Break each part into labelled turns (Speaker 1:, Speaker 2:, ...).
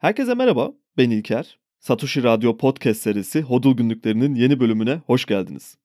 Speaker 1: Herkese merhaba, ben İlker. Satoshi Radyo Podcast serisi Hodul Günlüklerinin yeni bölümüne hoş geldiniz.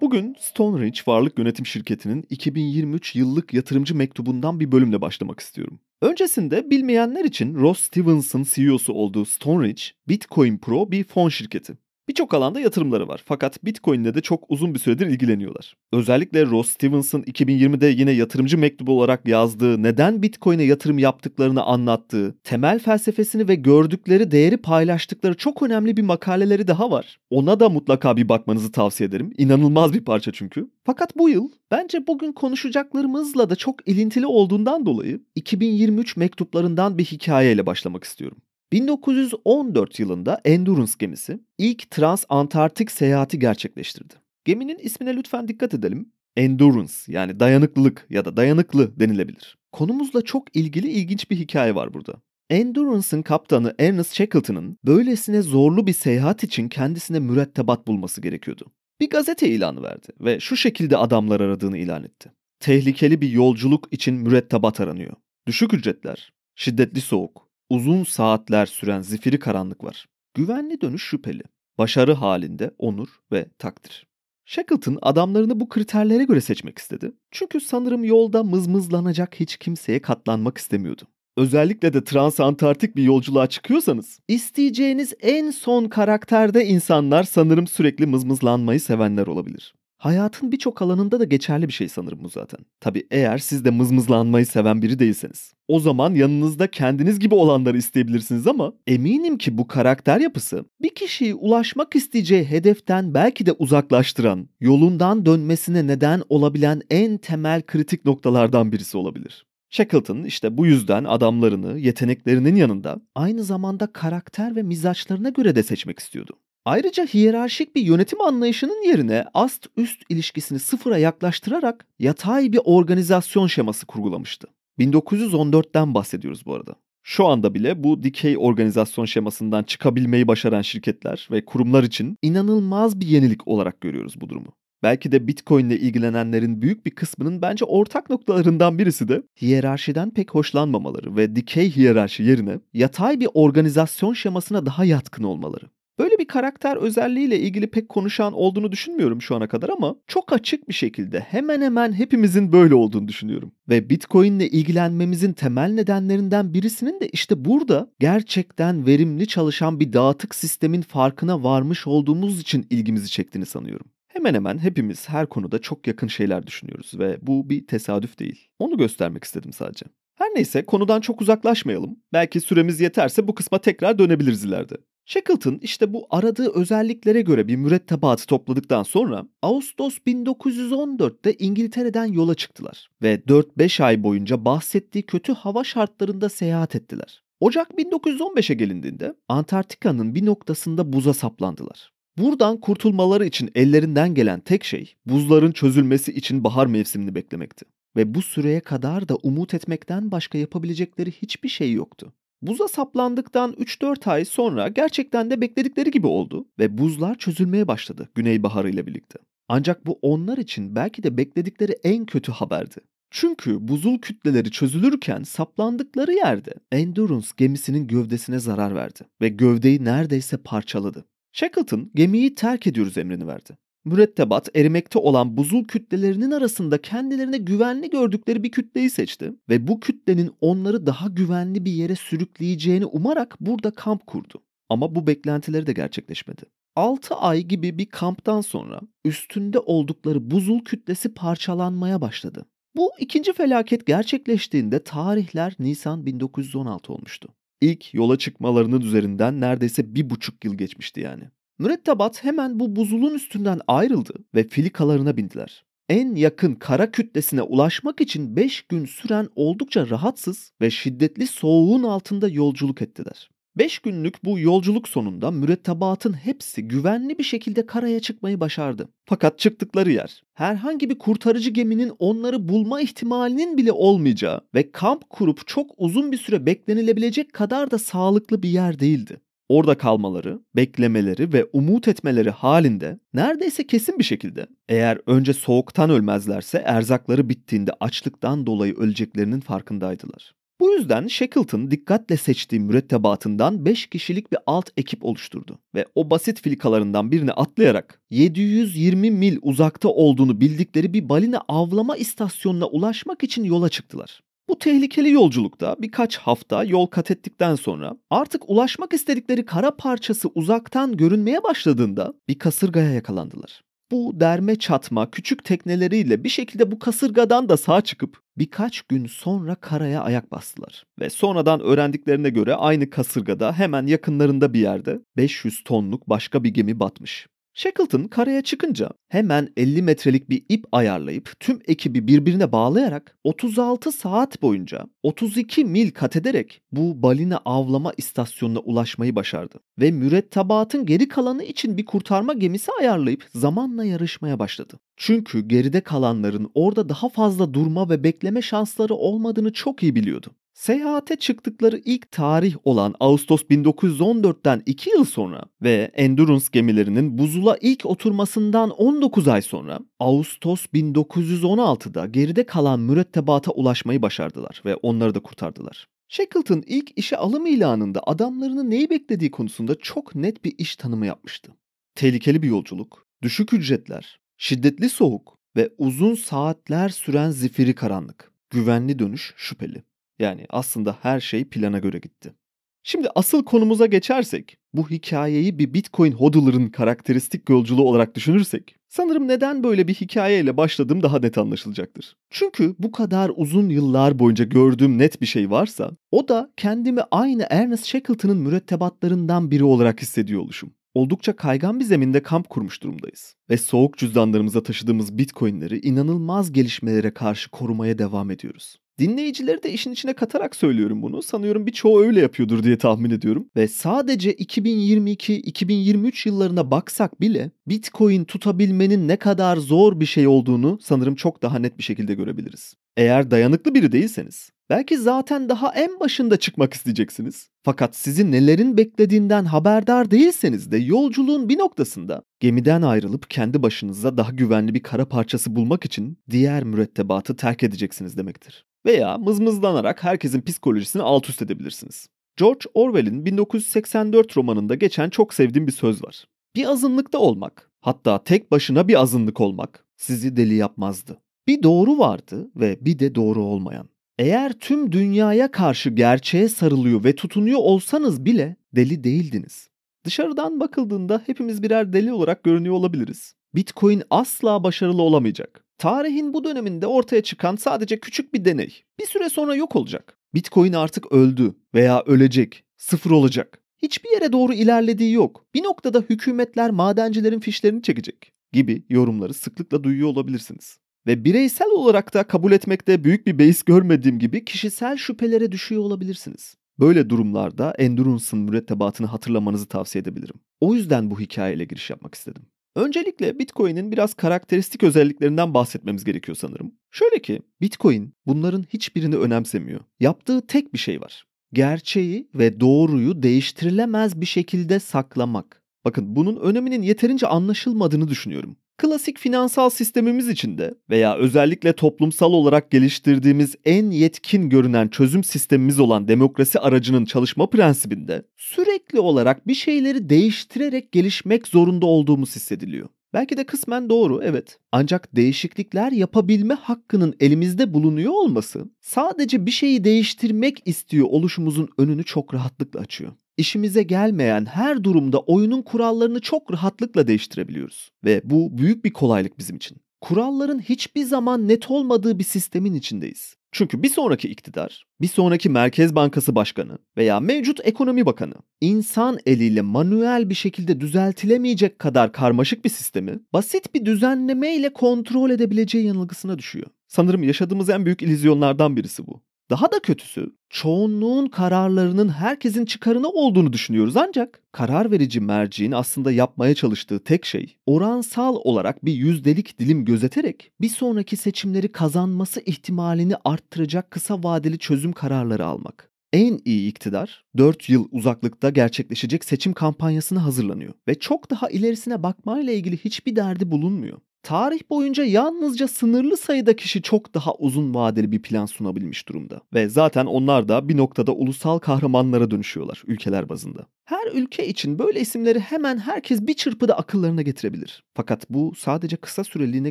Speaker 1: Bugün Stone Ridge Varlık Yönetim Şirketi'nin 2023 yıllık yatırımcı mektubundan bir bölümle başlamak istiyorum. Öncesinde bilmeyenler için Ross Stevenson CEO'su olduğu Stone Ridge, Bitcoin Pro bir fon şirketi. Birçok alanda yatırımları var fakat Bitcoin'le de çok uzun bir süredir ilgileniyorlar. Özellikle Ross Stevenson 2020'de yine yatırımcı mektubu olarak yazdığı, neden Bitcoin'e yatırım yaptıklarını anlattığı, temel felsefesini ve gördükleri değeri paylaştıkları çok önemli bir makaleleri daha var. Ona da mutlaka bir bakmanızı tavsiye ederim. İnanılmaz bir parça çünkü. Fakat bu yıl bence bugün konuşacaklarımızla da çok ilintili olduğundan dolayı 2023 mektuplarından bir hikayeyle başlamak istiyorum. 1914 yılında Endurance gemisi ilk trans-Antarktik seyahati gerçekleştirdi. Geminin ismine lütfen dikkat edelim. Endurance yani dayanıklılık ya da dayanıklı denilebilir. Konumuzla çok ilgili ilginç bir hikaye var burada. Endurance'ın kaptanı Ernest Shackleton'ın böylesine zorlu bir seyahat için kendisine mürettebat bulması gerekiyordu. Bir gazete ilanı verdi ve şu şekilde adamlar aradığını ilan etti. Tehlikeli bir yolculuk için mürettebat aranıyor. Düşük ücretler, şiddetli soğuk, Uzun saatler süren zifiri karanlık var. Güvenli dönüş şüpheli. Başarı halinde onur ve takdir. Shackleton adamlarını bu kriterlere göre seçmek istedi. Çünkü sanırım yolda mızmızlanacak hiç kimseye katlanmak istemiyordu. Özellikle de transantarktik bir yolculuğa çıkıyorsanız, isteyeceğiniz en son karakterde insanlar sanırım sürekli mızmızlanmayı sevenler olabilir. Hayatın birçok alanında da geçerli bir şey sanırım bu zaten. Tabi eğer siz de mızmızlanmayı seven biri değilseniz. O zaman yanınızda kendiniz gibi olanları isteyebilirsiniz ama eminim ki bu karakter yapısı bir kişiyi ulaşmak isteyeceği hedeften belki de uzaklaştıran, yolundan dönmesine neden olabilen en temel kritik noktalardan birisi olabilir. Shackleton işte bu yüzden adamlarını yeteneklerinin yanında aynı zamanda karakter ve mizaçlarına göre de seçmek istiyordu. Ayrıca hiyerarşik bir yönetim anlayışının yerine ast-üst ilişkisini sıfıra yaklaştırarak yatay bir organizasyon şeması kurgulamıştı. 1914'ten bahsediyoruz bu arada. Şu anda bile bu dikey organizasyon şemasından çıkabilmeyi başaran şirketler ve kurumlar için inanılmaz bir yenilik olarak görüyoruz bu durumu. Belki de Bitcoin ile ilgilenenlerin büyük bir kısmının bence ortak noktalarından birisi de hiyerarşiden pek hoşlanmamaları ve dikey hiyerarşi yerine yatay bir organizasyon şemasına daha yatkın olmaları. Böyle bir karakter özelliğiyle ilgili pek konuşan olduğunu düşünmüyorum şu ana kadar ama çok açık bir şekilde hemen hemen hepimizin böyle olduğunu düşünüyorum. Ve Bitcoin ile ilgilenmemizin temel nedenlerinden birisinin de işte burada gerçekten verimli çalışan bir dağıtık sistemin farkına varmış olduğumuz için ilgimizi çektiğini sanıyorum. Hemen hemen hepimiz her konuda çok yakın şeyler düşünüyoruz ve bu bir tesadüf değil. Onu göstermek istedim sadece. Her neyse konudan çok uzaklaşmayalım. Belki süremiz yeterse bu kısma tekrar dönebiliriz ileride. Shackleton işte bu aradığı özelliklere göre bir mürettebatı topladıktan sonra Ağustos 1914'te İngiltere'den yola çıktılar ve 4-5 ay boyunca bahsettiği kötü hava şartlarında seyahat ettiler. Ocak 1915'e gelindiğinde Antarktika'nın bir noktasında buza saplandılar. Buradan kurtulmaları için ellerinden gelen tek şey buzların çözülmesi için bahar mevsimini beklemekti. Ve bu süreye kadar da umut etmekten başka yapabilecekleri hiçbir şey yoktu. Buza saplandıktan 3-4 ay sonra gerçekten de bekledikleri gibi oldu ve buzlar çözülmeye başladı Güney Baharı ile birlikte. Ancak bu onlar için belki de bekledikleri en kötü haberdi. Çünkü buzul kütleleri çözülürken saplandıkları yerde Endurance gemisinin gövdesine zarar verdi ve gövdeyi neredeyse parçaladı. Shackleton gemiyi terk ediyoruz emrini verdi mürettebat erimekte olan buzul kütlelerinin arasında kendilerine güvenli gördükleri bir kütleyi seçti ve bu kütlenin onları daha güvenli bir yere sürükleyeceğini umarak burada kamp kurdu. Ama bu beklentileri de gerçekleşmedi. 6 ay gibi bir kamptan sonra üstünde oldukları buzul kütlesi parçalanmaya başladı. Bu ikinci felaket gerçekleştiğinde tarihler Nisan 1916 olmuştu. İlk yola çıkmalarının üzerinden neredeyse bir buçuk yıl geçmişti yani. Mürettebat hemen bu buzulun üstünden ayrıldı ve filikalarına bindiler. En yakın kara kütlesine ulaşmak için 5 gün süren oldukça rahatsız ve şiddetli soğuğun altında yolculuk ettiler. 5 günlük bu yolculuk sonunda mürettebatın hepsi güvenli bir şekilde karaya çıkmayı başardı. Fakat çıktıkları yer herhangi bir kurtarıcı geminin onları bulma ihtimalinin bile olmayacağı ve kamp kurup çok uzun bir süre beklenilebilecek kadar da sağlıklı bir yer değildi. Orada kalmaları, beklemeleri ve umut etmeleri halinde neredeyse kesin bir şekilde eğer önce soğuktan ölmezlerse erzakları bittiğinde açlıktan dolayı öleceklerinin farkındaydılar. Bu yüzden Shackleton dikkatle seçtiği mürettebatından 5 kişilik bir alt ekip oluşturdu ve o basit filikalarından birini atlayarak 720 mil uzakta olduğunu bildikleri bir balina avlama istasyonuna ulaşmak için yola çıktılar. Bu tehlikeli yolculukta birkaç hafta yol kat ettikten sonra artık ulaşmak istedikleri kara parçası uzaktan görünmeye başladığında bir kasırgaya yakalandılar. Bu derme çatma küçük tekneleriyle bir şekilde bu kasırgadan da sağ çıkıp birkaç gün sonra karaya ayak bastılar. Ve sonradan öğrendiklerine göre aynı kasırgada hemen yakınlarında bir yerde 500 tonluk başka bir gemi batmış. Shackleton karaya çıkınca hemen 50 metrelik bir ip ayarlayıp tüm ekibi birbirine bağlayarak 36 saat boyunca 32 mil kat ederek bu balina avlama istasyonuna ulaşmayı başardı. Ve mürettebatın geri kalanı için bir kurtarma gemisi ayarlayıp zamanla yarışmaya başladı. Çünkü geride kalanların orada daha fazla durma ve bekleme şansları olmadığını çok iyi biliyordu. Seyahate çıktıkları ilk tarih olan Ağustos 1914'ten 2 yıl sonra ve Endurance gemilerinin buzula ilk oturmasından 19 ay sonra Ağustos 1916'da geride kalan mürettebata ulaşmayı başardılar ve onları da kurtardılar. Shackleton ilk işe alım ilanında adamlarını neyi beklediği konusunda çok net bir iş tanımı yapmıştı. Tehlikeli bir yolculuk, düşük ücretler, şiddetli soğuk ve uzun saatler süren zifiri karanlık. Güvenli dönüş şüpheli. Yani aslında her şey plana göre gitti. Şimdi asıl konumuza geçersek, bu hikayeyi bir Bitcoin hodler'ın karakteristik yolculuğu olarak düşünürsek, sanırım neden böyle bir hikayeyle başladığım daha net anlaşılacaktır. Çünkü bu kadar uzun yıllar boyunca gördüğüm net bir şey varsa, o da kendimi aynı Ernest Shackleton'ın mürettebatlarından biri olarak hissediyor oluşum. Oldukça kaygan bir zeminde kamp kurmuş durumdayız. Ve soğuk cüzdanlarımıza taşıdığımız bitcoinleri inanılmaz gelişmelere karşı korumaya devam ediyoruz. Dinleyicileri de işin içine katarak söylüyorum bunu. Sanıyorum birçoğu öyle yapıyordur diye tahmin ediyorum. Ve sadece 2022-2023 yıllarına baksak bile Bitcoin tutabilmenin ne kadar zor bir şey olduğunu sanırım çok daha net bir şekilde görebiliriz. Eğer dayanıklı biri değilseniz, belki zaten daha en başında çıkmak isteyeceksiniz. Fakat sizi nelerin beklediğinden haberdar değilseniz de yolculuğun bir noktasında gemiden ayrılıp kendi başınıza daha güvenli bir kara parçası bulmak için diğer mürettebatı terk edeceksiniz demektir veya mızmızlanarak herkesin psikolojisini alt üst edebilirsiniz. George Orwell'in 1984 romanında geçen çok sevdiğim bir söz var. Bir azınlıkta olmak, hatta tek başına bir azınlık olmak sizi deli yapmazdı. Bir doğru vardı ve bir de doğru olmayan. Eğer tüm dünyaya karşı gerçeğe sarılıyor ve tutunuyor olsanız bile deli değildiniz. Dışarıdan bakıldığında hepimiz birer deli olarak görünüyor olabiliriz. Bitcoin asla başarılı olamayacak. Tarihin bu döneminde ortaya çıkan sadece küçük bir deney. Bir süre sonra yok olacak. Bitcoin artık öldü veya ölecek, sıfır olacak. Hiçbir yere doğru ilerlediği yok. Bir noktada hükümetler madencilerin fişlerini çekecek gibi yorumları sıklıkla duyuyor olabilirsiniz. Ve bireysel olarak da kabul etmekte büyük bir beis görmediğim gibi kişisel şüphelere düşüyor olabilirsiniz. Böyle durumlarda Endurance'ın mürettebatını hatırlamanızı tavsiye edebilirim. O yüzden bu hikayeyle giriş yapmak istedim. Öncelikle Bitcoin'in biraz karakteristik özelliklerinden bahsetmemiz gerekiyor sanırım. Şöyle ki Bitcoin bunların hiçbirini önemsemiyor. Yaptığı tek bir şey var. Gerçeği ve doğruyu değiştirilemez bir şekilde saklamak. Bakın bunun öneminin yeterince anlaşılmadığını düşünüyorum. Klasik finansal sistemimiz içinde veya özellikle toplumsal olarak geliştirdiğimiz en yetkin görünen çözüm sistemimiz olan demokrasi aracının çalışma prensibinde sürekli olarak bir şeyleri değiştirerek gelişmek zorunda olduğumuz hissediliyor. Belki de kısmen doğru evet. Ancak değişiklikler yapabilme hakkının elimizde bulunuyor olması sadece bir şeyi değiştirmek istiyor oluşumuzun önünü çok rahatlıkla açıyor işimize gelmeyen her durumda oyunun kurallarını çok rahatlıkla değiştirebiliyoruz. Ve bu büyük bir kolaylık bizim için. Kuralların hiçbir zaman net olmadığı bir sistemin içindeyiz. Çünkü bir sonraki iktidar, bir sonraki Merkez Bankası Başkanı veya mevcut Ekonomi Bakanı insan eliyle manuel bir şekilde düzeltilemeyecek kadar karmaşık bir sistemi basit bir düzenleme ile kontrol edebileceği yanılgısına düşüyor. Sanırım yaşadığımız en büyük illüzyonlardan birisi bu. Daha da kötüsü çoğunluğun kararlarının herkesin çıkarına olduğunu düşünüyoruz ancak karar verici merciğin aslında yapmaya çalıştığı tek şey oransal olarak bir yüzdelik dilim gözeterek bir sonraki seçimleri kazanması ihtimalini arttıracak kısa vadeli çözüm kararları almak. en iyi iktidar 4 yıl uzaklıkta gerçekleşecek seçim kampanyasına hazırlanıyor ve çok daha ilerisine bakmayla ilgili hiçbir derdi bulunmuyor. Tarih boyunca yalnızca sınırlı sayıda kişi çok daha uzun vadeli bir plan sunabilmiş durumda. Ve zaten onlar da bir noktada ulusal kahramanlara dönüşüyorlar ülkeler bazında. Her ülke için böyle isimleri hemen herkes bir çırpıda akıllarına getirebilir. Fakat bu sadece kısa süreliğine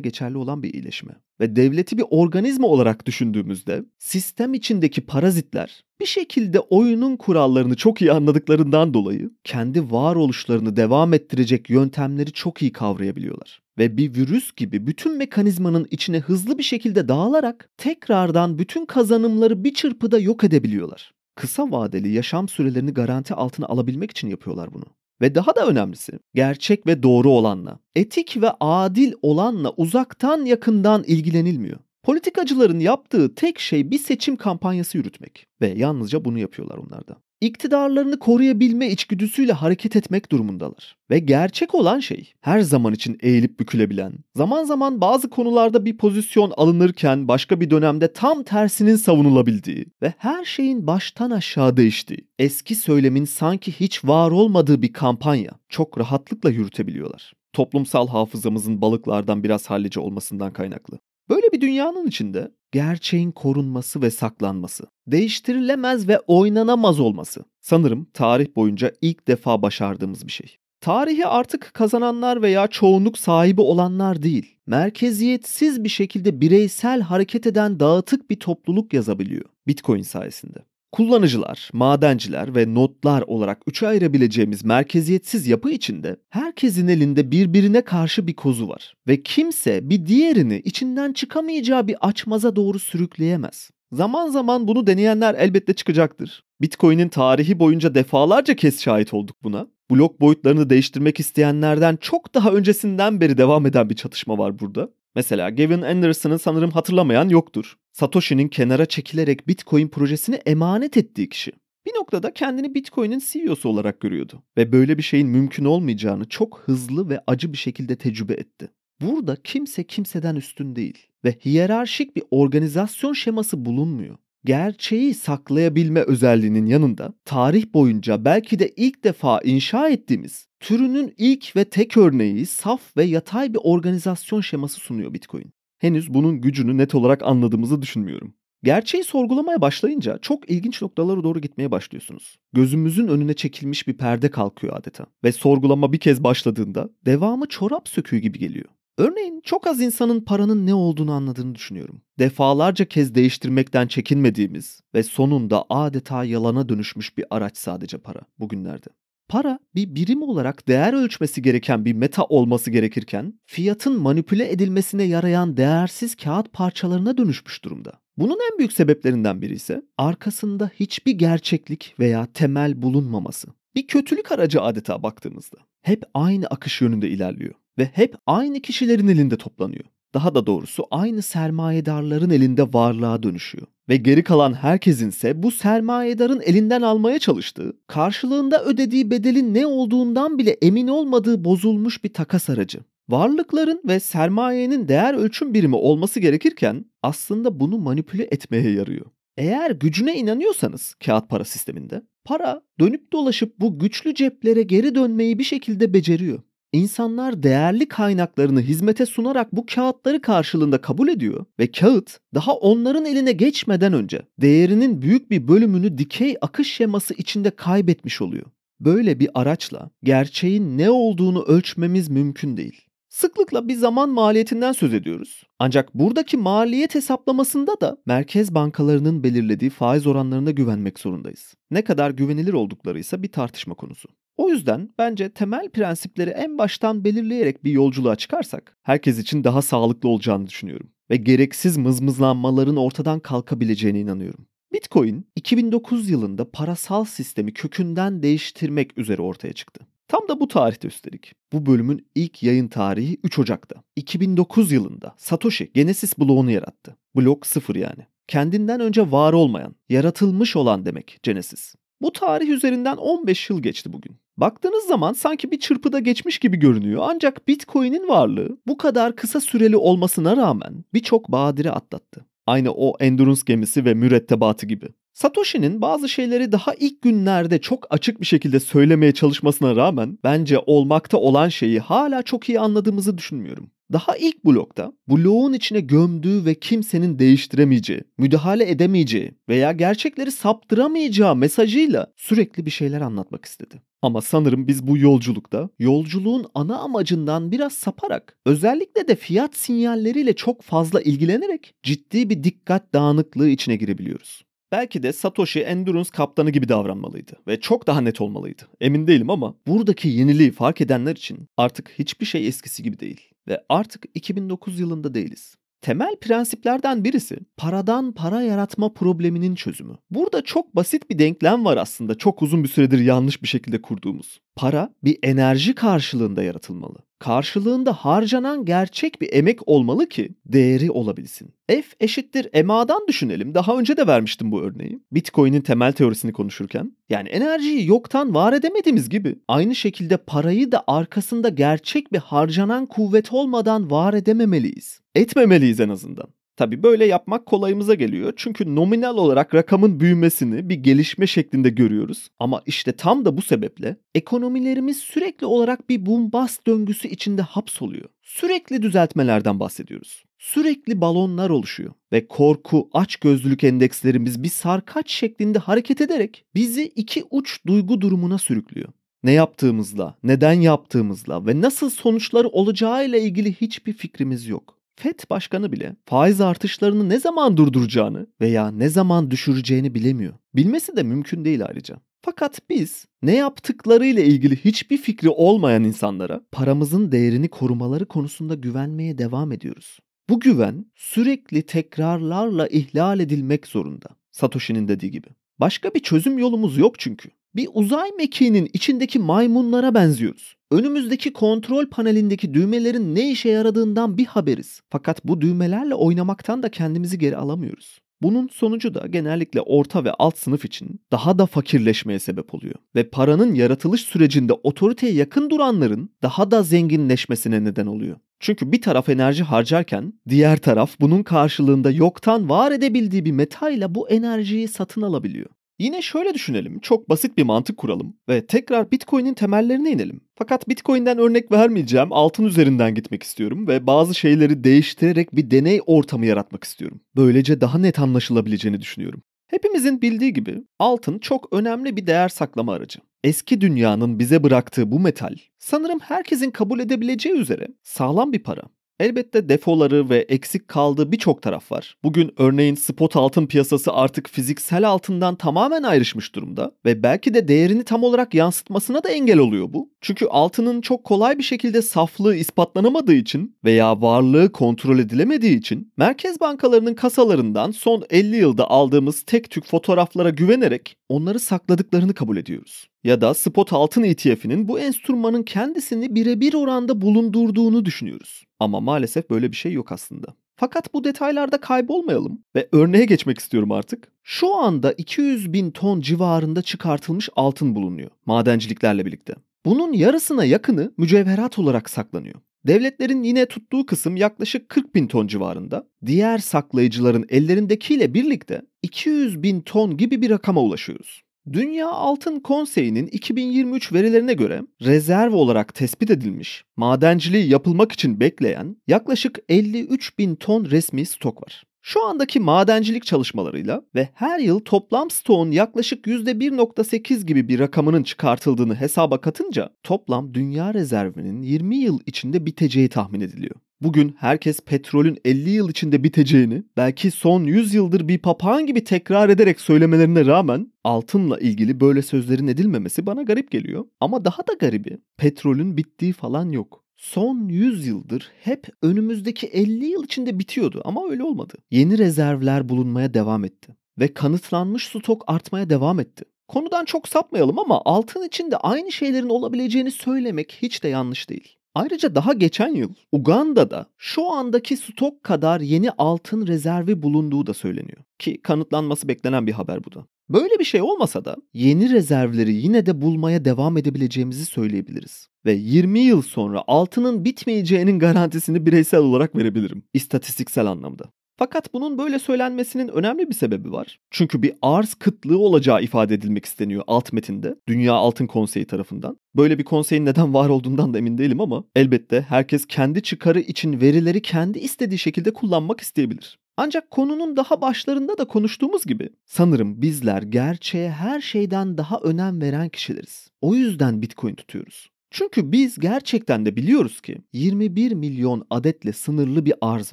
Speaker 1: geçerli olan bir iyileşme. Ve devleti bir organizma olarak düşündüğümüzde sistem içindeki parazitler bir şekilde oyunun kurallarını çok iyi anladıklarından dolayı kendi varoluşlarını devam ettirecek yöntemleri çok iyi kavrayabiliyorlar ve bir virüs gibi bütün mekanizmanın içine hızlı bir şekilde dağılarak tekrardan bütün kazanımları bir çırpıda yok edebiliyorlar. Kısa vadeli yaşam sürelerini garanti altına alabilmek için yapıyorlar bunu. Ve daha da önemlisi gerçek ve doğru olanla, etik ve adil olanla uzaktan yakından ilgilenilmiyor. Politikacıların yaptığı tek şey bir seçim kampanyası yürütmek ve yalnızca bunu yapıyorlar onlar da iktidarlarını koruyabilme içgüdüsüyle hareket etmek durumundalar. Ve gerçek olan şey her zaman için eğilip bükülebilen, zaman zaman bazı konularda bir pozisyon alınırken başka bir dönemde tam tersinin savunulabildiği ve her şeyin baştan aşağı değiştiği, eski söylemin sanki hiç var olmadığı bir kampanya çok rahatlıkla yürütebiliyorlar. Toplumsal hafızamızın balıklardan biraz hallice olmasından kaynaklı. Böyle bir dünyanın içinde gerçeğin korunması ve saklanması, değiştirilemez ve oynanamaz olması sanırım tarih boyunca ilk defa başardığımız bir şey. Tarihi artık kazananlar veya çoğunluk sahibi olanlar değil, merkeziyetsiz bir şekilde bireysel hareket eden dağıtık bir topluluk yazabiliyor Bitcoin sayesinde. Kullanıcılar, madenciler ve notlar olarak üçe ayırabileceğimiz merkeziyetsiz yapı içinde herkesin elinde birbirine karşı bir kozu var ve kimse bir diğerini içinden çıkamayacağı bir açmaza doğru sürükleyemez. Zaman zaman bunu deneyenler elbette çıkacaktır. Bitcoin'in tarihi boyunca defalarca kez şahit olduk buna. Blok boyutlarını değiştirmek isteyenlerden çok daha öncesinden beri devam eden bir çatışma var burada. Mesela Gavin Anderson'ı sanırım hatırlamayan yoktur. Satoshi'nin kenara çekilerek Bitcoin projesini emanet ettiği kişi. Bir noktada kendini Bitcoin'in CEO'su olarak görüyordu ve böyle bir şeyin mümkün olmayacağını çok hızlı ve acı bir şekilde tecrübe etti. Burada kimse kimseden üstün değil ve hiyerarşik bir organizasyon şeması bulunmuyor gerçeği saklayabilme özelliğinin yanında tarih boyunca belki de ilk defa inşa ettiğimiz türünün ilk ve tek örneği saf ve yatay bir organizasyon şeması sunuyor Bitcoin. Henüz bunun gücünü net olarak anladığımızı düşünmüyorum. Gerçeği sorgulamaya başlayınca çok ilginç noktalara doğru gitmeye başlıyorsunuz. Gözümüzün önüne çekilmiş bir perde kalkıyor adeta ve sorgulama bir kez başladığında devamı çorap söküğü gibi geliyor. Örneğin çok az insanın paranın ne olduğunu anladığını düşünüyorum. Defalarca kez değiştirmekten çekinmediğimiz ve sonunda adeta yalana dönüşmüş bir araç sadece para bugünlerde. Para bir birim olarak değer ölçmesi gereken bir meta olması gerekirken fiyatın manipüle edilmesine yarayan değersiz kağıt parçalarına dönüşmüş durumda. Bunun en büyük sebeplerinden biri ise arkasında hiçbir gerçeklik veya temel bulunmaması. Bir kötülük aracı adeta baktığımızda. Hep aynı akış yönünde ilerliyor ve hep aynı kişilerin elinde toplanıyor. Daha da doğrusu aynı sermayedarların elinde varlığa dönüşüyor. Ve geri kalan herkesin ise bu sermayedarın elinden almaya çalıştığı, karşılığında ödediği bedelin ne olduğundan bile emin olmadığı bozulmuş bir takas aracı. Varlıkların ve sermayenin değer ölçüm birimi olması gerekirken aslında bunu manipüle etmeye yarıyor. Eğer gücüne inanıyorsanız kağıt para sisteminde, para dönüp dolaşıp bu güçlü ceplere geri dönmeyi bir şekilde beceriyor. İnsanlar değerli kaynaklarını hizmete sunarak bu kağıtları karşılığında kabul ediyor ve kağıt daha onların eline geçmeden önce değerinin büyük bir bölümünü dikey akış şeması içinde kaybetmiş oluyor. Böyle bir araçla gerçeğin ne olduğunu ölçmemiz mümkün değil. Sıklıkla bir zaman maliyetinden söz ediyoruz. Ancak buradaki maliyet hesaplamasında da merkez bankalarının belirlediği faiz oranlarına güvenmek zorundayız. Ne kadar güvenilir oldukları ise bir tartışma konusu. O yüzden bence temel prensipleri en baştan belirleyerek bir yolculuğa çıkarsak herkes için daha sağlıklı olacağını düşünüyorum ve gereksiz mızmızlanmaların ortadan kalkabileceğine inanıyorum. Bitcoin 2009 yılında parasal sistemi kökünden değiştirmek üzere ortaya çıktı. Tam da bu tarihte üstelik. Bu bölümün ilk yayın tarihi 3 Ocak'ta. 2009 yılında Satoshi Genesis bloğunu yarattı. Blok 0 yani. Kendinden önce var olmayan, yaratılmış olan demek Genesis. Bu tarih üzerinden 15 yıl geçti bugün. Baktığınız zaman sanki bir çırpıda geçmiş gibi görünüyor ancak Bitcoin'in varlığı bu kadar kısa süreli olmasına rağmen birçok badire atlattı. Aynı o Endurance gemisi ve mürettebatı gibi. Satoshi'nin bazı şeyleri daha ilk günlerde çok açık bir şekilde söylemeye çalışmasına rağmen bence olmakta olan şeyi hala çok iyi anladığımızı düşünmüyorum. Daha ilk blokta bloğun içine gömdüğü ve kimsenin değiştiremeyeceği, müdahale edemeyeceği veya gerçekleri saptıramayacağı mesajıyla sürekli bir şeyler anlatmak istedi. Ama sanırım biz bu yolculukta yolculuğun ana amacından biraz saparak özellikle de fiyat sinyalleriyle çok fazla ilgilenerek ciddi bir dikkat dağınıklığı içine girebiliyoruz. Belki de Satoshi Endurance kaptanı gibi davranmalıydı ve çok daha net olmalıydı. Emin değilim ama buradaki yeniliği fark edenler için artık hiçbir şey eskisi gibi değil ve artık 2009 yılında değiliz. Temel prensiplerden birisi paradan para yaratma probleminin çözümü. Burada çok basit bir denklem var aslında çok uzun bir süredir yanlış bir şekilde kurduğumuz. Para bir enerji karşılığında yaratılmalı. Karşılığında harcanan gerçek bir emek olmalı ki değeri olabilsin. F eşittir MA'dan düşünelim. Daha önce de vermiştim bu örneği. Bitcoin'in temel teorisini konuşurken. Yani enerjiyi yoktan var edemediğimiz gibi aynı şekilde parayı da arkasında gerçek bir harcanan kuvvet olmadan var edememeliyiz. Etmemeliyiz en azından. Tabi böyle yapmak kolayımıza geliyor. Çünkü nominal olarak rakamın büyümesini bir gelişme şeklinde görüyoruz. Ama işte tam da bu sebeple ekonomilerimiz sürekli olarak bir bombast döngüsü içinde hapsoluyor. Sürekli düzeltmelerden bahsediyoruz. Sürekli balonlar oluşuyor ve korku, açgözlülük endekslerimiz bir sarkaç şeklinde hareket ederek bizi iki uç duygu durumuna sürüklüyor ne yaptığımızla, neden yaptığımızla ve nasıl sonuçları olacağıyla ilgili hiçbir fikrimiz yok. FED başkanı bile faiz artışlarını ne zaman durduracağını veya ne zaman düşüreceğini bilemiyor. Bilmesi de mümkün değil ayrıca. Fakat biz ne yaptıklarıyla ilgili hiçbir fikri olmayan insanlara paramızın değerini korumaları konusunda güvenmeye devam ediyoruz. Bu güven sürekli tekrarlarla ihlal edilmek zorunda. Satoshi'nin dediği gibi. Başka bir çözüm yolumuz yok çünkü. Bir uzay mekiğinin içindeki maymunlara benziyoruz. Önümüzdeki kontrol panelindeki düğmelerin ne işe yaradığından bir haberiz. Fakat bu düğmelerle oynamaktan da kendimizi geri alamıyoruz. Bunun sonucu da genellikle orta ve alt sınıf için daha da fakirleşmeye sebep oluyor. Ve paranın yaratılış sürecinde otoriteye yakın duranların daha da zenginleşmesine neden oluyor. Çünkü bir taraf enerji harcarken diğer taraf bunun karşılığında yoktan var edebildiği bir metayla bu enerjiyi satın alabiliyor. Yine şöyle düşünelim, çok basit bir mantık kuralım ve tekrar Bitcoin'in temellerine inelim. Fakat Bitcoin'den örnek vermeyeceğim, altın üzerinden gitmek istiyorum ve bazı şeyleri değiştirerek bir deney ortamı yaratmak istiyorum. Böylece daha net anlaşılabileceğini düşünüyorum. Hepimizin bildiği gibi altın çok önemli bir değer saklama aracı. Eski dünyanın bize bıraktığı bu metal sanırım herkesin kabul edebileceği üzere sağlam bir para. Elbette defoları ve eksik kaldığı birçok taraf var. Bugün örneğin spot altın piyasası artık fiziksel altından tamamen ayrışmış durumda ve belki de değerini tam olarak yansıtmasına da engel oluyor bu. Çünkü altının çok kolay bir şekilde saflığı ispatlanamadığı için veya varlığı kontrol edilemediği için merkez bankalarının kasalarından son 50 yılda aldığımız tek tük fotoğraflara güvenerek onları sakladıklarını kabul ediyoruz. Ya da spot altın ETF'inin bu enstrümanın kendisini birebir oranda bulundurduğunu düşünüyoruz. Ama maalesef böyle bir şey yok aslında. Fakat bu detaylarda kaybolmayalım ve örneğe geçmek istiyorum artık. Şu anda 200 bin ton civarında çıkartılmış altın bulunuyor madenciliklerle birlikte. Bunun yarısına yakını mücevherat olarak saklanıyor. Devletlerin yine tuttuğu kısım yaklaşık 40 bin ton civarında. Diğer saklayıcıların ellerindekiyle birlikte 200 bin ton gibi bir rakama ulaşıyoruz. Dünya Altın Konseyi'nin 2023 verilerine göre rezerv olarak tespit edilmiş, madenciliği yapılmak için bekleyen yaklaşık 53 bin ton resmi stok var. Şu andaki madencilik çalışmalarıyla ve her yıl toplam stoğun yaklaşık %1.8 gibi bir rakamının çıkartıldığını hesaba katınca toplam dünya rezervinin 20 yıl içinde biteceği tahmin ediliyor. Bugün herkes petrolün 50 yıl içinde biteceğini, belki son 100 yıldır bir papağan gibi tekrar ederek söylemelerine rağmen altınla ilgili böyle sözlerin edilmemesi bana garip geliyor. Ama daha da garibi petrolün bittiği falan yok son 100 yıldır hep önümüzdeki 50 yıl içinde bitiyordu ama öyle olmadı. Yeni rezervler bulunmaya devam etti ve kanıtlanmış stok artmaya devam etti. Konudan çok sapmayalım ama altın içinde aynı şeylerin olabileceğini söylemek hiç de yanlış değil. Ayrıca daha geçen yıl Uganda'da şu andaki stok kadar yeni altın rezervi bulunduğu da söyleniyor. Ki kanıtlanması beklenen bir haber bu da. Böyle bir şey olmasa da yeni rezervleri yine de bulmaya devam edebileceğimizi söyleyebiliriz. Ve 20 yıl sonra altının bitmeyeceğinin garantisini bireysel olarak verebilirim. istatistiksel anlamda. Fakat bunun böyle söylenmesinin önemli bir sebebi var. Çünkü bir arz kıtlığı olacağı ifade edilmek isteniyor alt metinde. Dünya Altın Konseyi tarafından. Böyle bir konseyin neden var olduğundan da emin değilim ama elbette herkes kendi çıkarı için verileri kendi istediği şekilde kullanmak isteyebilir. Ancak konunun daha başlarında da konuştuğumuz gibi sanırım bizler gerçeğe her şeyden daha önem veren kişileriz. O yüzden Bitcoin tutuyoruz. Çünkü biz gerçekten de biliyoruz ki 21 milyon adetle sınırlı bir arz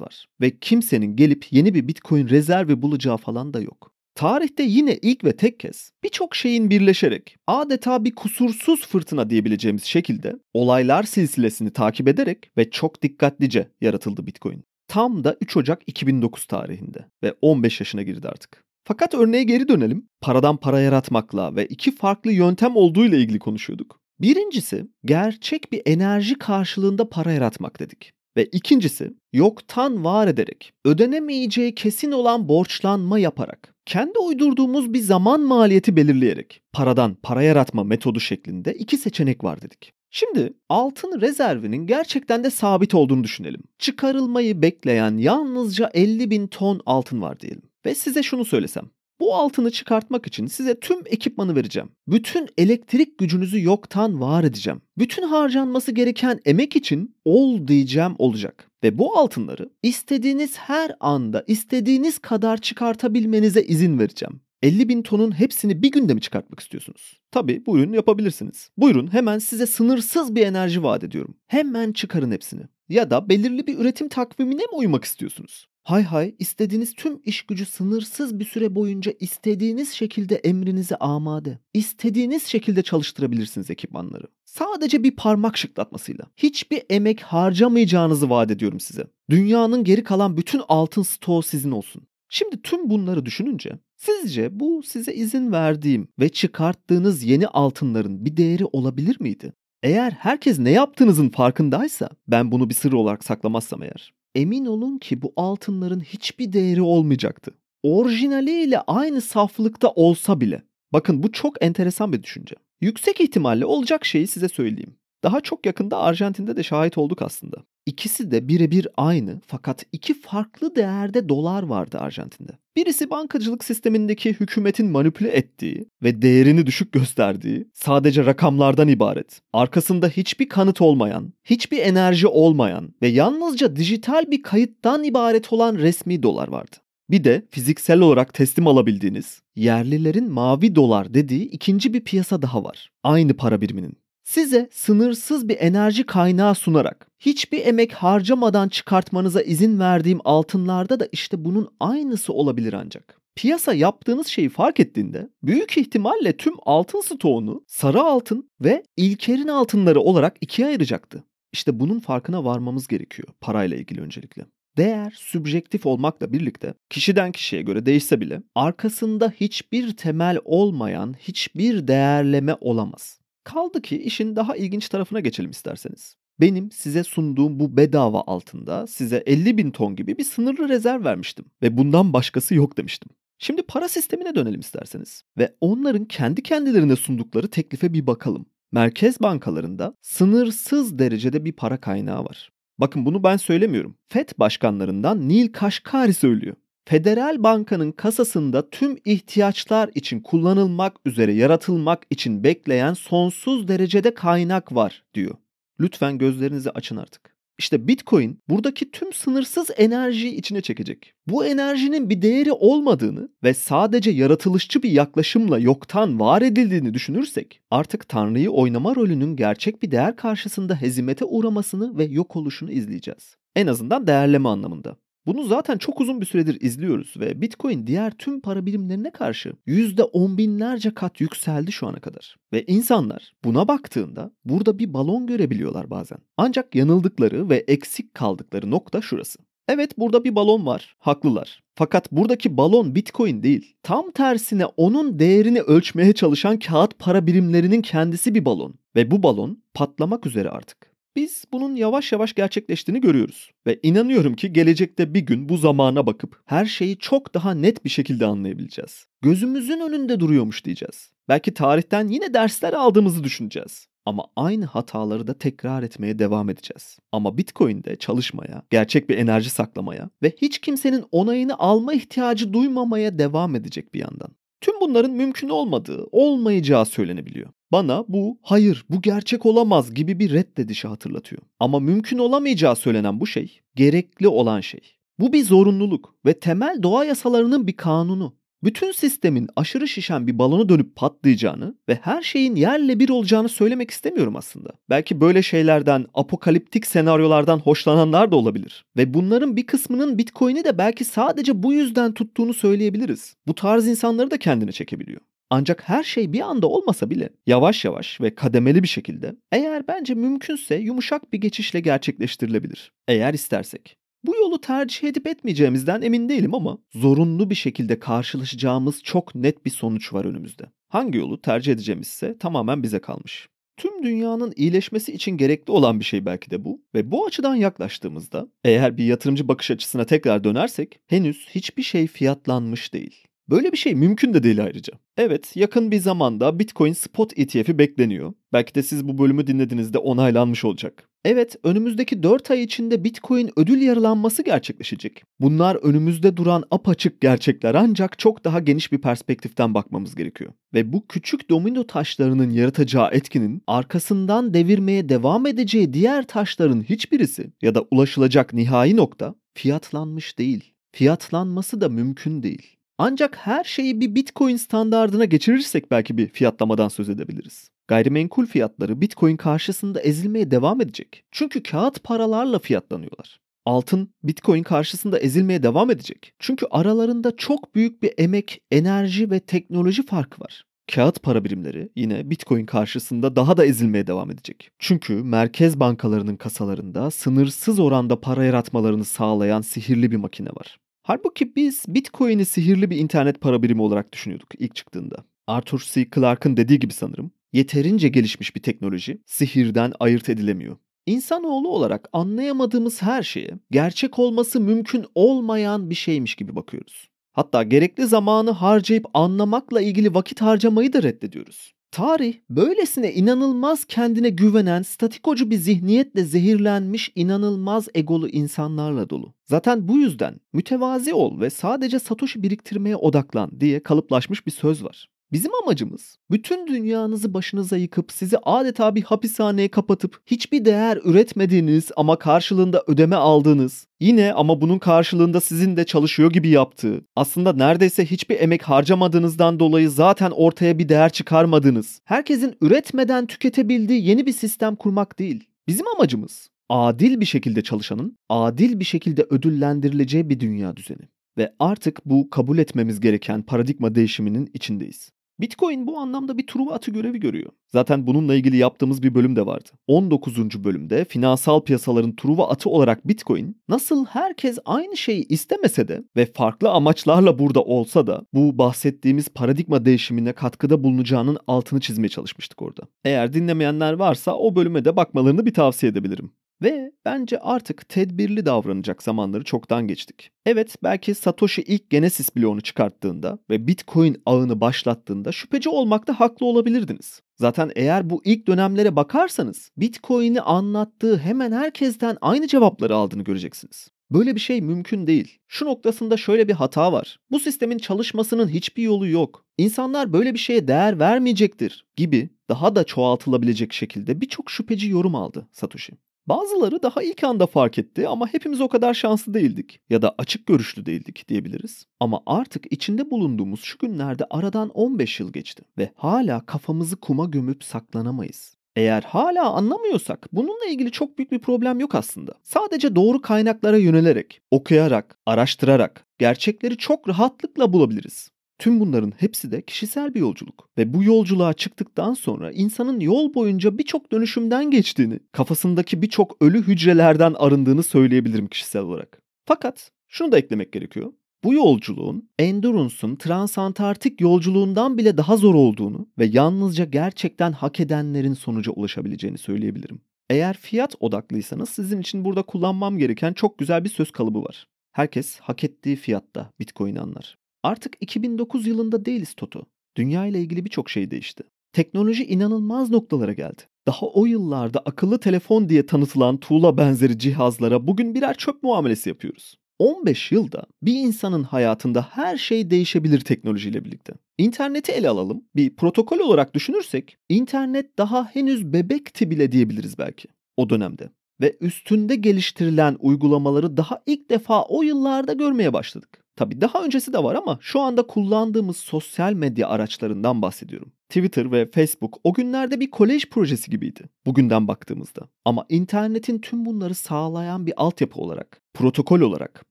Speaker 1: var ve kimsenin gelip yeni bir Bitcoin rezervi bulacağı falan da yok. Tarihte yine ilk ve tek kez birçok şeyin birleşerek adeta bir kusursuz fırtına diyebileceğimiz şekilde olaylar silsilesini takip ederek ve çok dikkatlice yaratıldı Bitcoin. Tam da 3 Ocak 2009 tarihinde ve 15 yaşına girdi artık. Fakat örneğe geri dönelim. Paradan para yaratmakla ve iki farklı yöntem olduğu ile ilgili konuşuyorduk. Birincisi gerçek bir enerji karşılığında para yaratmak dedik. Ve ikincisi yoktan var ederek, ödenemeyeceği kesin olan borçlanma yaparak, kendi uydurduğumuz bir zaman maliyeti belirleyerek paradan para yaratma metodu şeklinde iki seçenek var dedik. Şimdi altın rezervinin gerçekten de sabit olduğunu düşünelim. Çıkarılmayı bekleyen yalnızca 50 bin ton altın var diyelim. Ve size şunu söylesem. Bu altını çıkartmak için size tüm ekipmanı vereceğim. Bütün elektrik gücünüzü yoktan var edeceğim. Bütün harcanması gereken emek için ol diyeceğim olacak. Ve bu altınları istediğiniz her anda istediğiniz kadar çıkartabilmenize izin vereceğim. 50 bin tonun hepsini bir günde mi çıkartmak istiyorsunuz? Tabii buyurun yapabilirsiniz. Buyurun hemen size sınırsız bir enerji vaat ediyorum. Hemen çıkarın hepsini. Ya da belirli bir üretim takvimine mi uymak istiyorsunuz? Hay hay istediğiniz tüm iş gücü sınırsız bir süre boyunca istediğiniz şekilde emrinize amade. İstediğiniz şekilde çalıştırabilirsiniz ekipmanları. Sadece bir parmak şıklatmasıyla. Hiçbir emek harcamayacağınızı vaat ediyorum size. Dünyanın geri kalan bütün altın stoğu sizin olsun. Şimdi tüm bunları düşününce sizce bu size izin verdiğim ve çıkarttığınız yeni altınların bir değeri olabilir miydi? Eğer herkes ne yaptığınızın farkındaysa ben bunu bir sır olarak saklamazsam eğer emin olun ki bu altınların hiçbir değeri olmayacaktı. Orijinaliyle aynı saflıkta olsa bile. Bakın bu çok enteresan bir düşünce. Yüksek ihtimalle olacak şeyi size söyleyeyim. Daha çok yakında Arjantin'de de şahit olduk aslında. İkisi de birebir aynı fakat iki farklı değerde dolar vardı Arjantin'de. Birisi bankacılık sistemindeki hükümetin manipüle ettiği ve değerini düşük gösterdiği sadece rakamlardan ibaret. Arkasında hiçbir kanıt olmayan, hiçbir enerji olmayan ve yalnızca dijital bir kayıttan ibaret olan resmi dolar vardı. Bir de fiziksel olarak teslim alabildiğiniz yerlilerin mavi dolar dediği ikinci bir piyasa daha var. Aynı para biriminin. Size sınırsız bir enerji kaynağı sunarak hiçbir emek harcamadan çıkartmanıza izin verdiğim altınlarda da işte bunun aynısı olabilir ancak. Piyasa yaptığınız şeyi fark ettiğinde büyük ihtimalle tüm altın stoğunu sarı altın ve ilkerin altınları olarak ikiye ayıracaktı. İşte bunun farkına varmamız gerekiyor parayla ilgili öncelikle. Değer sübjektif olmakla birlikte kişiden kişiye göre değişse bile arkasında hiçbir temel olmayan hiçbir değerleme olamaz. Kaldı ki işin daha ilginç tarafına geçelim isterseniz. Benim size sunduğum bu bedava altında size 50 bin ton gibi bir sınırlı rezerv vermiştim ve bundan başkası yok demiştim. Şimdi para sistemine dönelim isterseniz ve onların kendi kendilerine sundukları teklife bir bakalım. Merkez bankalarında sınırsız derecede bir para kaynağı var. Bakın bunu ben söylemiyorum. FED başkanlarından Neil Kashkari söylüyor. Federal Banka'nın kasasında tüm ihtiyaçlar için kullanılmak üzere yaratılmak için bekleyen sonsuz derecede kaynak var diyor. Lütfen gözlerinizi açın artık. İşte Bitcoin buradaki tüm sınırsız enerjiyi içine çekecek. Bu enerjinin bir değeri olmadığını ve sadece yaratılışçı bir yaklaşımla yoktan var edildiğini düşünürsek artık Tanrı'yı oynama rolünün gerçek bir değer karşısında hezimete uğramasını ve yok oluşunu izleyeceğiz. En azından değerleme anlamında. Bunu zaten çok uzun bir süredir izliyoruz ve Bitcoin diğer tüm para birimlerine karşı yüzde on binlerce kat yükseldi şu ana kadar. Ve insanlar buna baktığında burada bir balon görebiliyorlar bazen. Ancak yanıldıkları ve eksik kaldıkları nokta şurası. Evet burada bir balon var, haklılar. Fakat buradaki balon Bitcoin değil. Tam tersine onun değerini ölçmeye çalışan kağıt para birimlerinin kendisi bir balon. Ve bu balon patlamak üzere artık. Biz bunun yavaş yavaş gerçekleştiğini görüyoruz ve inanıyorum ki gelecekte bir gün bu zamana bakıp her şeyi çok daha net bir şekilde anlayabileceğiz. Gözümüzün önünde duruyormuş diyeceğiz. Belki tarihten yine dersler aldığımızı düşüneceğiz. Ama aynı hataları da tekrar etmeye devam edeceğiz. Ama Bitcoin'de çalışmaya, gerçek bir enerji saklamaya ve hiç kimsenin onayını alma ihtiyacı duymamaya devam edecek bir yandan. Tüm bunların mümkün olmadığı, olmayacağı söylenebiliyor. Bana bu hayır bu gerçek olamaz gibi bir reddedişi hatırlatıyor. Ama mümkün olamayacağı söylenen bu şey gerekli olan şey. Bu bir zorunluluk ve temel doğa yasalarının bir kanunu. Bütün sistemin aşırı şişen bir balonu dönüp patlayacağını ve her şeyin yerle bir olacağını söylemek istemiyorum aslında. Belki böyle şeylerden, apokaliptik senaryolardan hoşlananlar da olabilir. Ve bunların bir kısmının Bitcoin'i de belki sadece bu yüzden tuttuğunu söyleyebiliriz. Bu tarz insanları da kendine çekebiliyor. Ancak her şey bir anda olmasa bile yavaş yavaş ve kademeli bir şekilde eğer bence mümkünse yumuşak bir geçişle gerçekleştirilebilir. Eğer istersek. Bu yolu tercih edip etmeyeceğimizden emin değilim ama zorunlu bir şekilde karşılaşacağımız çok net bir sonuç var önümüzde. Hangi yolu tercih edeceğimiz ise tamamen bize kalmış. Tüm dünyanın iyileşmesi için gerekli olan bir şey belki de bu ve bu açıdan yaklaştığımızda eğer bir yatırımcı bakış açısına tekrar dönersek henüz hiçbir şey fiyatlanmış değil. Böyle bir şey mümkün de değil ayrıca. Evet, yakın bir zamanda Bitcoin Spot ETF'i bekleniyor. Belki de siz bu bölümü dinlediğinizde onaylanmış olacak. Evet, önümüzdeki 4 ay içinde Bitcoin ödül yarılanması gerçekleşecek. Bunlar önümüzde duran apaçık gerçekler ancak çok daha geniş bir perspektiften bakmamız gerekiyor. Ve bu küçük domino taşlarının yaratacağı etkinin arkasından devirmeye devam edeceği diğer taşların hiçbirisi ya da ulaşılacak nihai nokta fiyatlanmış değil. Fiyatlanması da mümkün değil. Ancak her şeyi bir Bitcoin standardına geçirirsek belki bir fiyatlamadan söz edebiliriz. Gayrimenkul fiyatları Bitcoin karşısında ezilmeye devam edecek. Çünkü kağıt paralarla fiyatlanıyorlar. Altın Bitcoin karşısında ezilmeye devam edecek. Çünkü aralarında çok büyük bir emek, enerji ve teknoloji farkı var. Kağıt para birimleri yine Bitcoin karşısında daha da ezilmeye devam edecek. Çünkü merkez bankalarının kasalarında sınırsız oranda para yaratmalarını sağlayan sihirli bir makine var. Halbuki biz Bitcoin'i sihirli bir internet para birimi olarak düşünüyorduk ilk çıktığında. Arthur C. Clarke'ın dediği gibi sanırım, yeterince gelişmiş bir teknoloji sihirden ayırt edilemiyor. İnsanoğlu olarak anlayamadığımız her şeye gerçek olması mümkün olmayan bir şeymiş gibi bakıyoruz. Hatta gerekli zamanı harcayıp anlamakla ilgili vakit harcamayı da reddediyoruz. Tarih böylesine inanılmaz kendine güvenen, statikocu bir zihniyetle zehirlenmiş inanılmaz egolu insanlarla dolu. Zaten bu yüzden mütevazi ol ve sadece satoshi biriktirmeye odaklan diye kalıplaşmış bir söz var. Bizim amacımız bütün dünyanızı başınıza yıkıp sizi adeta bir hapishaneye kapatıp hiçbir değer üretmediğiniz ama karşılığında ödeme aldığınız, yine ama bunun karşılığında sizin de çalışıyor gibi yaptığı, aslında neredeyse hiçbir emek harcamadığınızdan dolayı zaten ortaya bir değer çıkarmadığınız, herkesin üretmeden tüketebildiği yeni bir sistem kurmak değil. Bizim amacımız adil bir şekilde çalışanın adil bir şekilde ödüllendirileceği bir dünya düzeni. Ve artık bu kabul etmemiz gereken paradigma değişiminin içindeyiz. Bitcoin bu anlamda bir Truva atı görevi görüyor. Zaten bununla ilgili yaptığımız bir bölüm de vardı. 19. bölümde finansal piyasaların Truva atı olarak Bitcoin nasıl herkes aynı şeyi istemese de ve farklı amaçlarla burada olsa da bu bahsettiğimiz paradigma değişimine katkıda bulunacağının altını çizmeye çalışmıştık orada. Eğer dinlemeyenler varsa o bölüme de bakmalarını bir tavsiye edebilirim. Ve bence artık tedbirli davranacak zamanları çoktan geçtik. Evet belki Satoshi ilk Genesis bloğunu çıkarttığında ve Bitcoin ağını başlattığında şüpheci olmakta haklı olabilirdiniz. Zaten eğer bu ilk dönemlere bakarsanız Bitcoin'i anlattığı hemen herkesten aynı cevapları aldığını göreceksiniz. Böyle bir şey mümkün değil. Şu noktasında şöyle bir hata var. Bu sistemin çalışmasının hiçbir yolu yok. İnsanlar böyle bir şeye değer vermeyecektir gibi daha da çoğaltılabilecek şekilde birçok şüpheci yorum aldı Satoshi. Bazıları daha ilk anda fark etti ama hepimiz o kadar şanslı değildik ya da açık görüşlü değildik diyebiliriz. Ama artık içinde bulunduğumuz şu günlerde aradan 15 yıl geçti ve hala kafamızı kuma gömüp saklanamayız. Eğer hala anlamıyorsak bununla ilgili çok büyük bir problem yok aslında. Sadece doğru kaynaklara yönelerek, okuyarak, araştırarak gerçekleri çok rahatlıkla bulabiliriz. Tüm bunların hepsi de kişisel bir yolculuk ve bu yolculuğa çıktıktan sonra insanın yol boyunca birçok dönüşümden geçtiğini, kafasındaki birçok ölü hücrelerden arındığını söyleyebilirim kişisel olarak. Fakat şunu da eklemek gerekiyor. Bu yolculuğun Endurance'ın transantarktik yolculuğundan bile daha zor olduğunu ve yalnızca gerçekten hak edenlerin sonuca ulaşabileceğini söyleyebilirim. Eğer fiyat odaklıysanız sizin için burada kullanmam gereken çok güzel bir söz kalıbı var. Herkes hak ettiği fiyatta Bitcoin anlar. Artık 2009 yılında değiliz Toto. Dünya ile ilgili birçok şey değişti. Teknoloji inanılmaz noktalara geldi. Daha o yıllarda akıllı telefon diye tanıtılan tuğla benzeri cihazlara bugün birer çöp muamelesi yapıyoruz. 15 yılda bir insanın hayatında her şey değişebilir teknolojiyle birlikte. İnterneti ele alalım. Bir protokol olarak düşünürsek internet daha henüz bebekti bile diyebiliriz belki o dönemde. Ve üstünde geliştirilen uygulamaları daha ilk defa o yıllarda görmeye başladık. Tabii daha öncesi de var ama şu anda kullandığımız sosyal medya araçlarından bahsediyorum. Twitter ve Facebook o günlerde bir kolej projesi gibiydi bugünden baktığımızda. Ama internetin tüm bunları sağlayan bir altyapı olarak, protokol olarak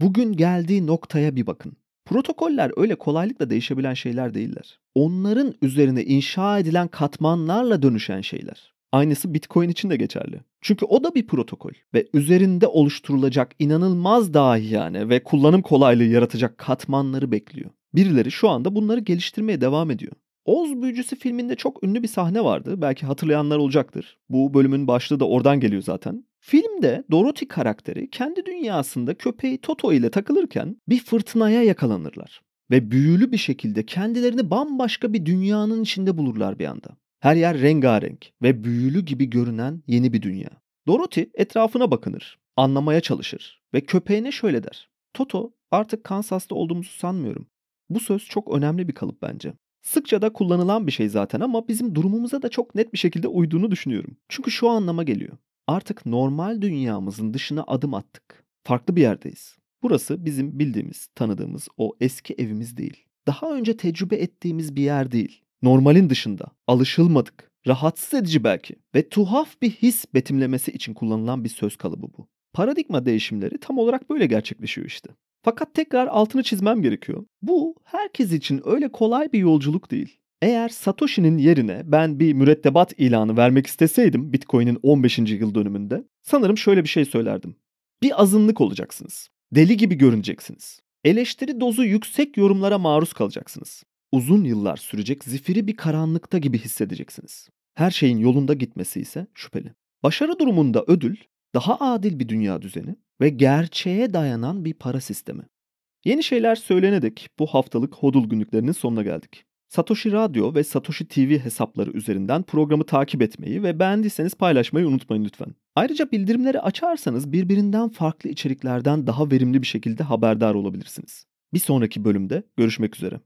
Speaker 1: bugün geldiği noktaya bir bakın. Protokoller öyle kolaylıkla değişebilen şeyler değiller. Onların üzerine inşa edilen katmanlarla dönüşen şeyler. Aynısı Bitcoin için de geçerli. Çünkü o da bir protokol ve üzerinde oluşturulacak inanılmaz dahi yani ve kullanım kolaylığı yaratacak katmanları bekliyor. Birileri şu anda bunları geliştirmeye devam ediyor. Oz Büyücüsü filminde çok ünlü bir sahne vardı. Belki hatırlayanlar olacaktır. Bu bölümün başlığı da oradan geliyor zaten. Filmde Dorothy karakteri kendi dünyasında köpeği Toto ile takılırken bir fırtınaya yakalanırlar. Ve büyülü bir şekilde kendilerini bambaşka bir dünyanın içinde bulurlar bir anda. Her yer rengarenk ve büyülü gibi görünen yeni bir dünya. Dorothy etrafına bakınır, anlamaya çalışır ve köpeğine şöyle der. Toto artık Kansas'ta olduğumuzu sanmıyorum. Bu söz çok önemli bir kalıp bence. Sıkça da kullanılan bir şey zaten ama bizim durumumuza da çok net bir şekilde uyduğunu düşünüyorum. Çünkü şu anlama geliyor. Artık normal dünyamızın dışına adım attık. Farklı bir yerdeyiz. Burası bizim bildiğimiz, tanıdığımız o eski evimiz değil. Daha önce tecrübe ettiğimiz bir yer değil. Normalin dışında, alışılmadık, rahatsız edici belki ve tuhaf bir his betimlemesi için kullanılan bir söz kalıbı bu. Paradigma değişimleri tam olarak böyle gerçekleşiyor işte. Fakat tekrar altını çizmem gerekiyor. Bu herkes için öyle kolay bir yolculuk değil. Eğer Satoshi'nin yerine ben bir mürettebat ilanı vermek isteseydim Bitcoin'in 15. yıl dönümünde sanırım şöyle bir şey söylerdim. Bir azınlık olacaksınız. Deli gibi görüneceksiniz. Eleştiri dozu yüksek yorumlara maruz kalacaksınız. Uzun yıllar sürecek zifiri bir karanlıkta gibi hissedeceksiniz. Her şeyin yolunda gitmesi ise şüpheli. Başarı durumunda ödül daha adil bir dünya düzeni ve gerçeğe dayanan bir para sistemi. Yeni şeyler söylenedik bu haftalık Hodul günlüklerinin sonuna geldik. Satoshi Radyo ve Satoshi TV hesapları üzerinden programı takip etmeyi ve beğendiyseniz paylaşmayı unutmayın lütfen. Ayrıca bildirimleri açarsanız birbirinden farklı içeriklerden daha verimli bir şekilde haberdar olabilirsiniz. Bir sonraki bölümde görüşmek üzere.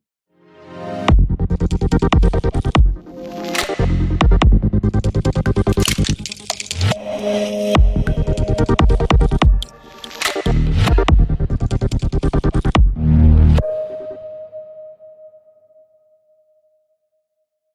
Speaker 1: Yeah.